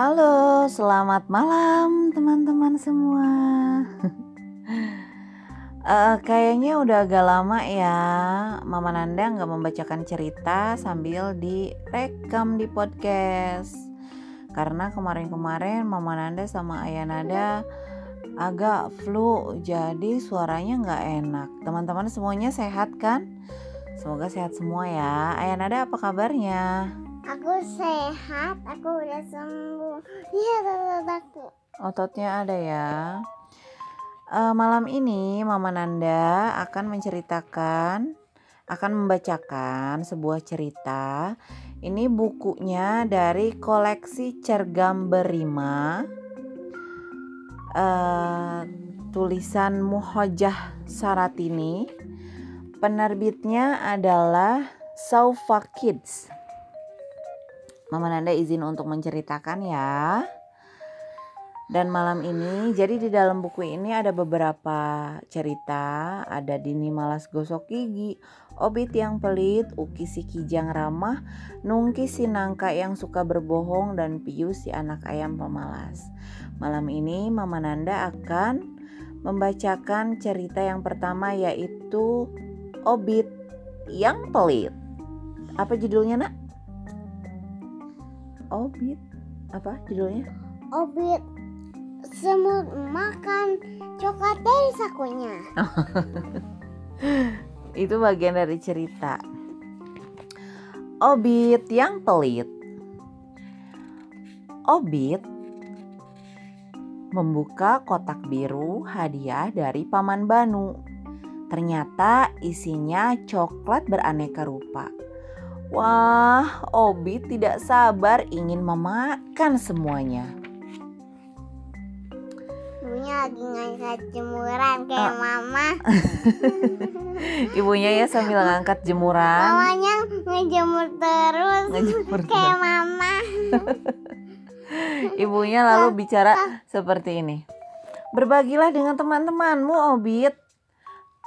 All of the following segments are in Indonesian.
Halo, selamat malam teman-teman semua. uh, kayaknya udah agak lama ya Mama Nanda nggak membacakan cerita sambil direkam di podcast. Karena kemarin-kemarin Mama Nanda sama Ayah Nada agak flu, jadi suaranya nggak enak. Teman-teman semuanya sehat kan? Semoga sehat semua ya. Ayah Nada apa kabarnya? Aku sehat, aku udah sembuh. Iya, aku. Ototnya ada ya. Uh, malam ini Mama Nanda akan menceritakan, akan membacakan sebuah cerita. Ini bukunya dari koleksi Cergam Berima. Uh, tulisan Muhojah Saratini. Penerbitnya adalah Saufa Kids. Mama Nanda izin untuk menceritakan ya. Dan malam ini, jadi di dalam buku ini ada beberapa cerita. Ada Dini Malas Gosok Gigi, Obit yang pelit, Uki si kijang ramah, Nungki si nangka yang suka berbohong, dan Pius si anak ayam pemalas. Malam ini Mama Nanda akan membacakan cerita yang pertama yaitu Obit yang pelit. Apa judulnya nak? Obit apa judulnya? Obit semut makan coklat dari sakunya. Itu bagian dari cerita. Obit yang pelit. Obit membuka kotak biru hadiah dari Paman Banu. Ternyata isinya coklat beraneka rupa. Wah, Obi tidak sabar ingin memakan semuanya. Ibunya lagi ngangkat jemuran kayak uh. mama. Ibunya ya sambil ngangkat jemuran. Mamanya ngejemur terus. Ngejemur kayak mama. Ibunya lalu bicara seperti ini. Berbagilah dengan teman-temanmu, Obit.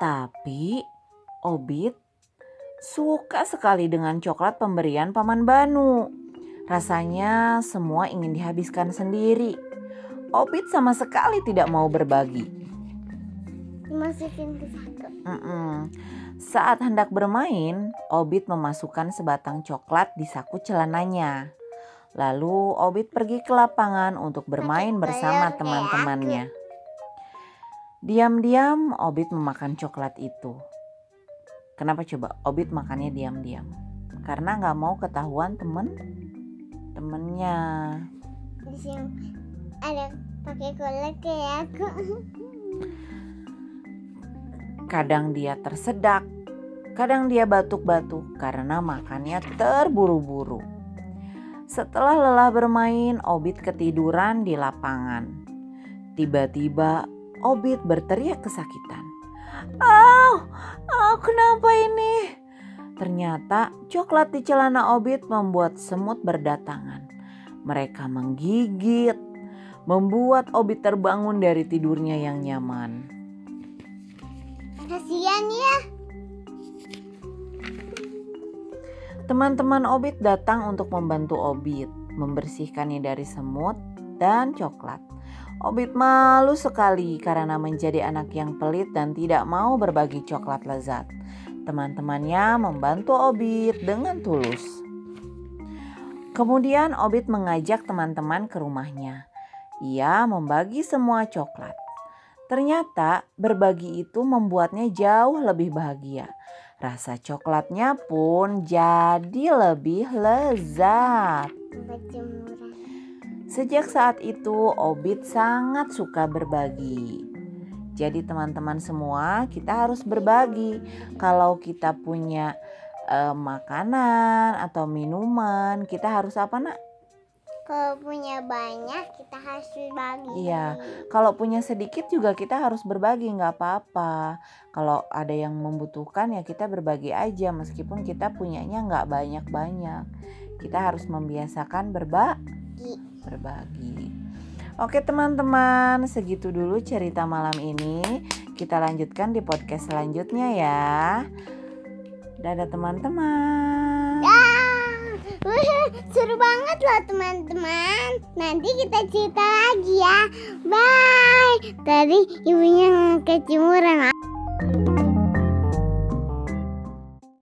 Tapi Obit suka sekali dengan coklat pemberian Paman Banu. Rasanya semua ingin dihabiskan sendiri. Obit sama sekali tidak mau berbagi. Masukin ke saku. Mm -mm. Saat hendak bermain, Obit memasukkan sebatang coklat di saku celananya. Lalu Obit pergi ke lapangan untuk bermain bersama teman-temannya. Diam-diam Obit memakan coklat itu. Kenapa coba Obit makannya diam-diam? Karena nggak mau ketahuan temen temennya. Ada pakai kolak kayak aku. Kadang dia tersedak, kadang dia batuk-batuk karena makannya terburu-buru. Setelah lelah bermain, Obit ketiduran di lapangan. Tiba-tiba Obit berteriak kesakitan. Oh, oh kenapa ini? Ternyata coklat di celana Obit membuat semut berdatangan. Mereka menggigit, membuat Obit terbangun dari tidurnya yang nyaman. Kasihan ya. Teman-teman Obit datang untuk membantu Obit membersihkannya dari semut dan coklat. Obit malu sekali karena menjadi anak yang pelit dan tidak mau berbagi coklat lezat. Teman-temannya membantu Obit dengan tulus. Kemudian Obit mengajak teman-teman ke rumahnya. Ia membagi semua coklat. Ternyata berbagi itu membuatnya jauh lebih bahagia. Rasa coklatnya pun jadi lebih lezat. Sejak saat itu Obit sangat suka berbagi. Jadi teman-teman semua kita harus berbagi. Kalau kita punya uh, makanan atau minuman, kita harus apa nak? Kalau punya banyak kita harus berbagi. Iya, kalau punya sedikit juga kita harus berbagi nggak apa-apa. Kalau ada yang membutuhkan ya kita berbagi aja meskipun kita punyanya nggak banyak-banyak. Kita harus membiasakan berbagi berbagi. Oke teman-teman, segitu dulu cerita malam ini. Kita lanjutkan di podcast selanjutnya ya. Dadah teman-teman. Ya, seru banget. loh teman-teman. Nanti kita cerita lagi ya. Bye. Tadi ibunya kecimuran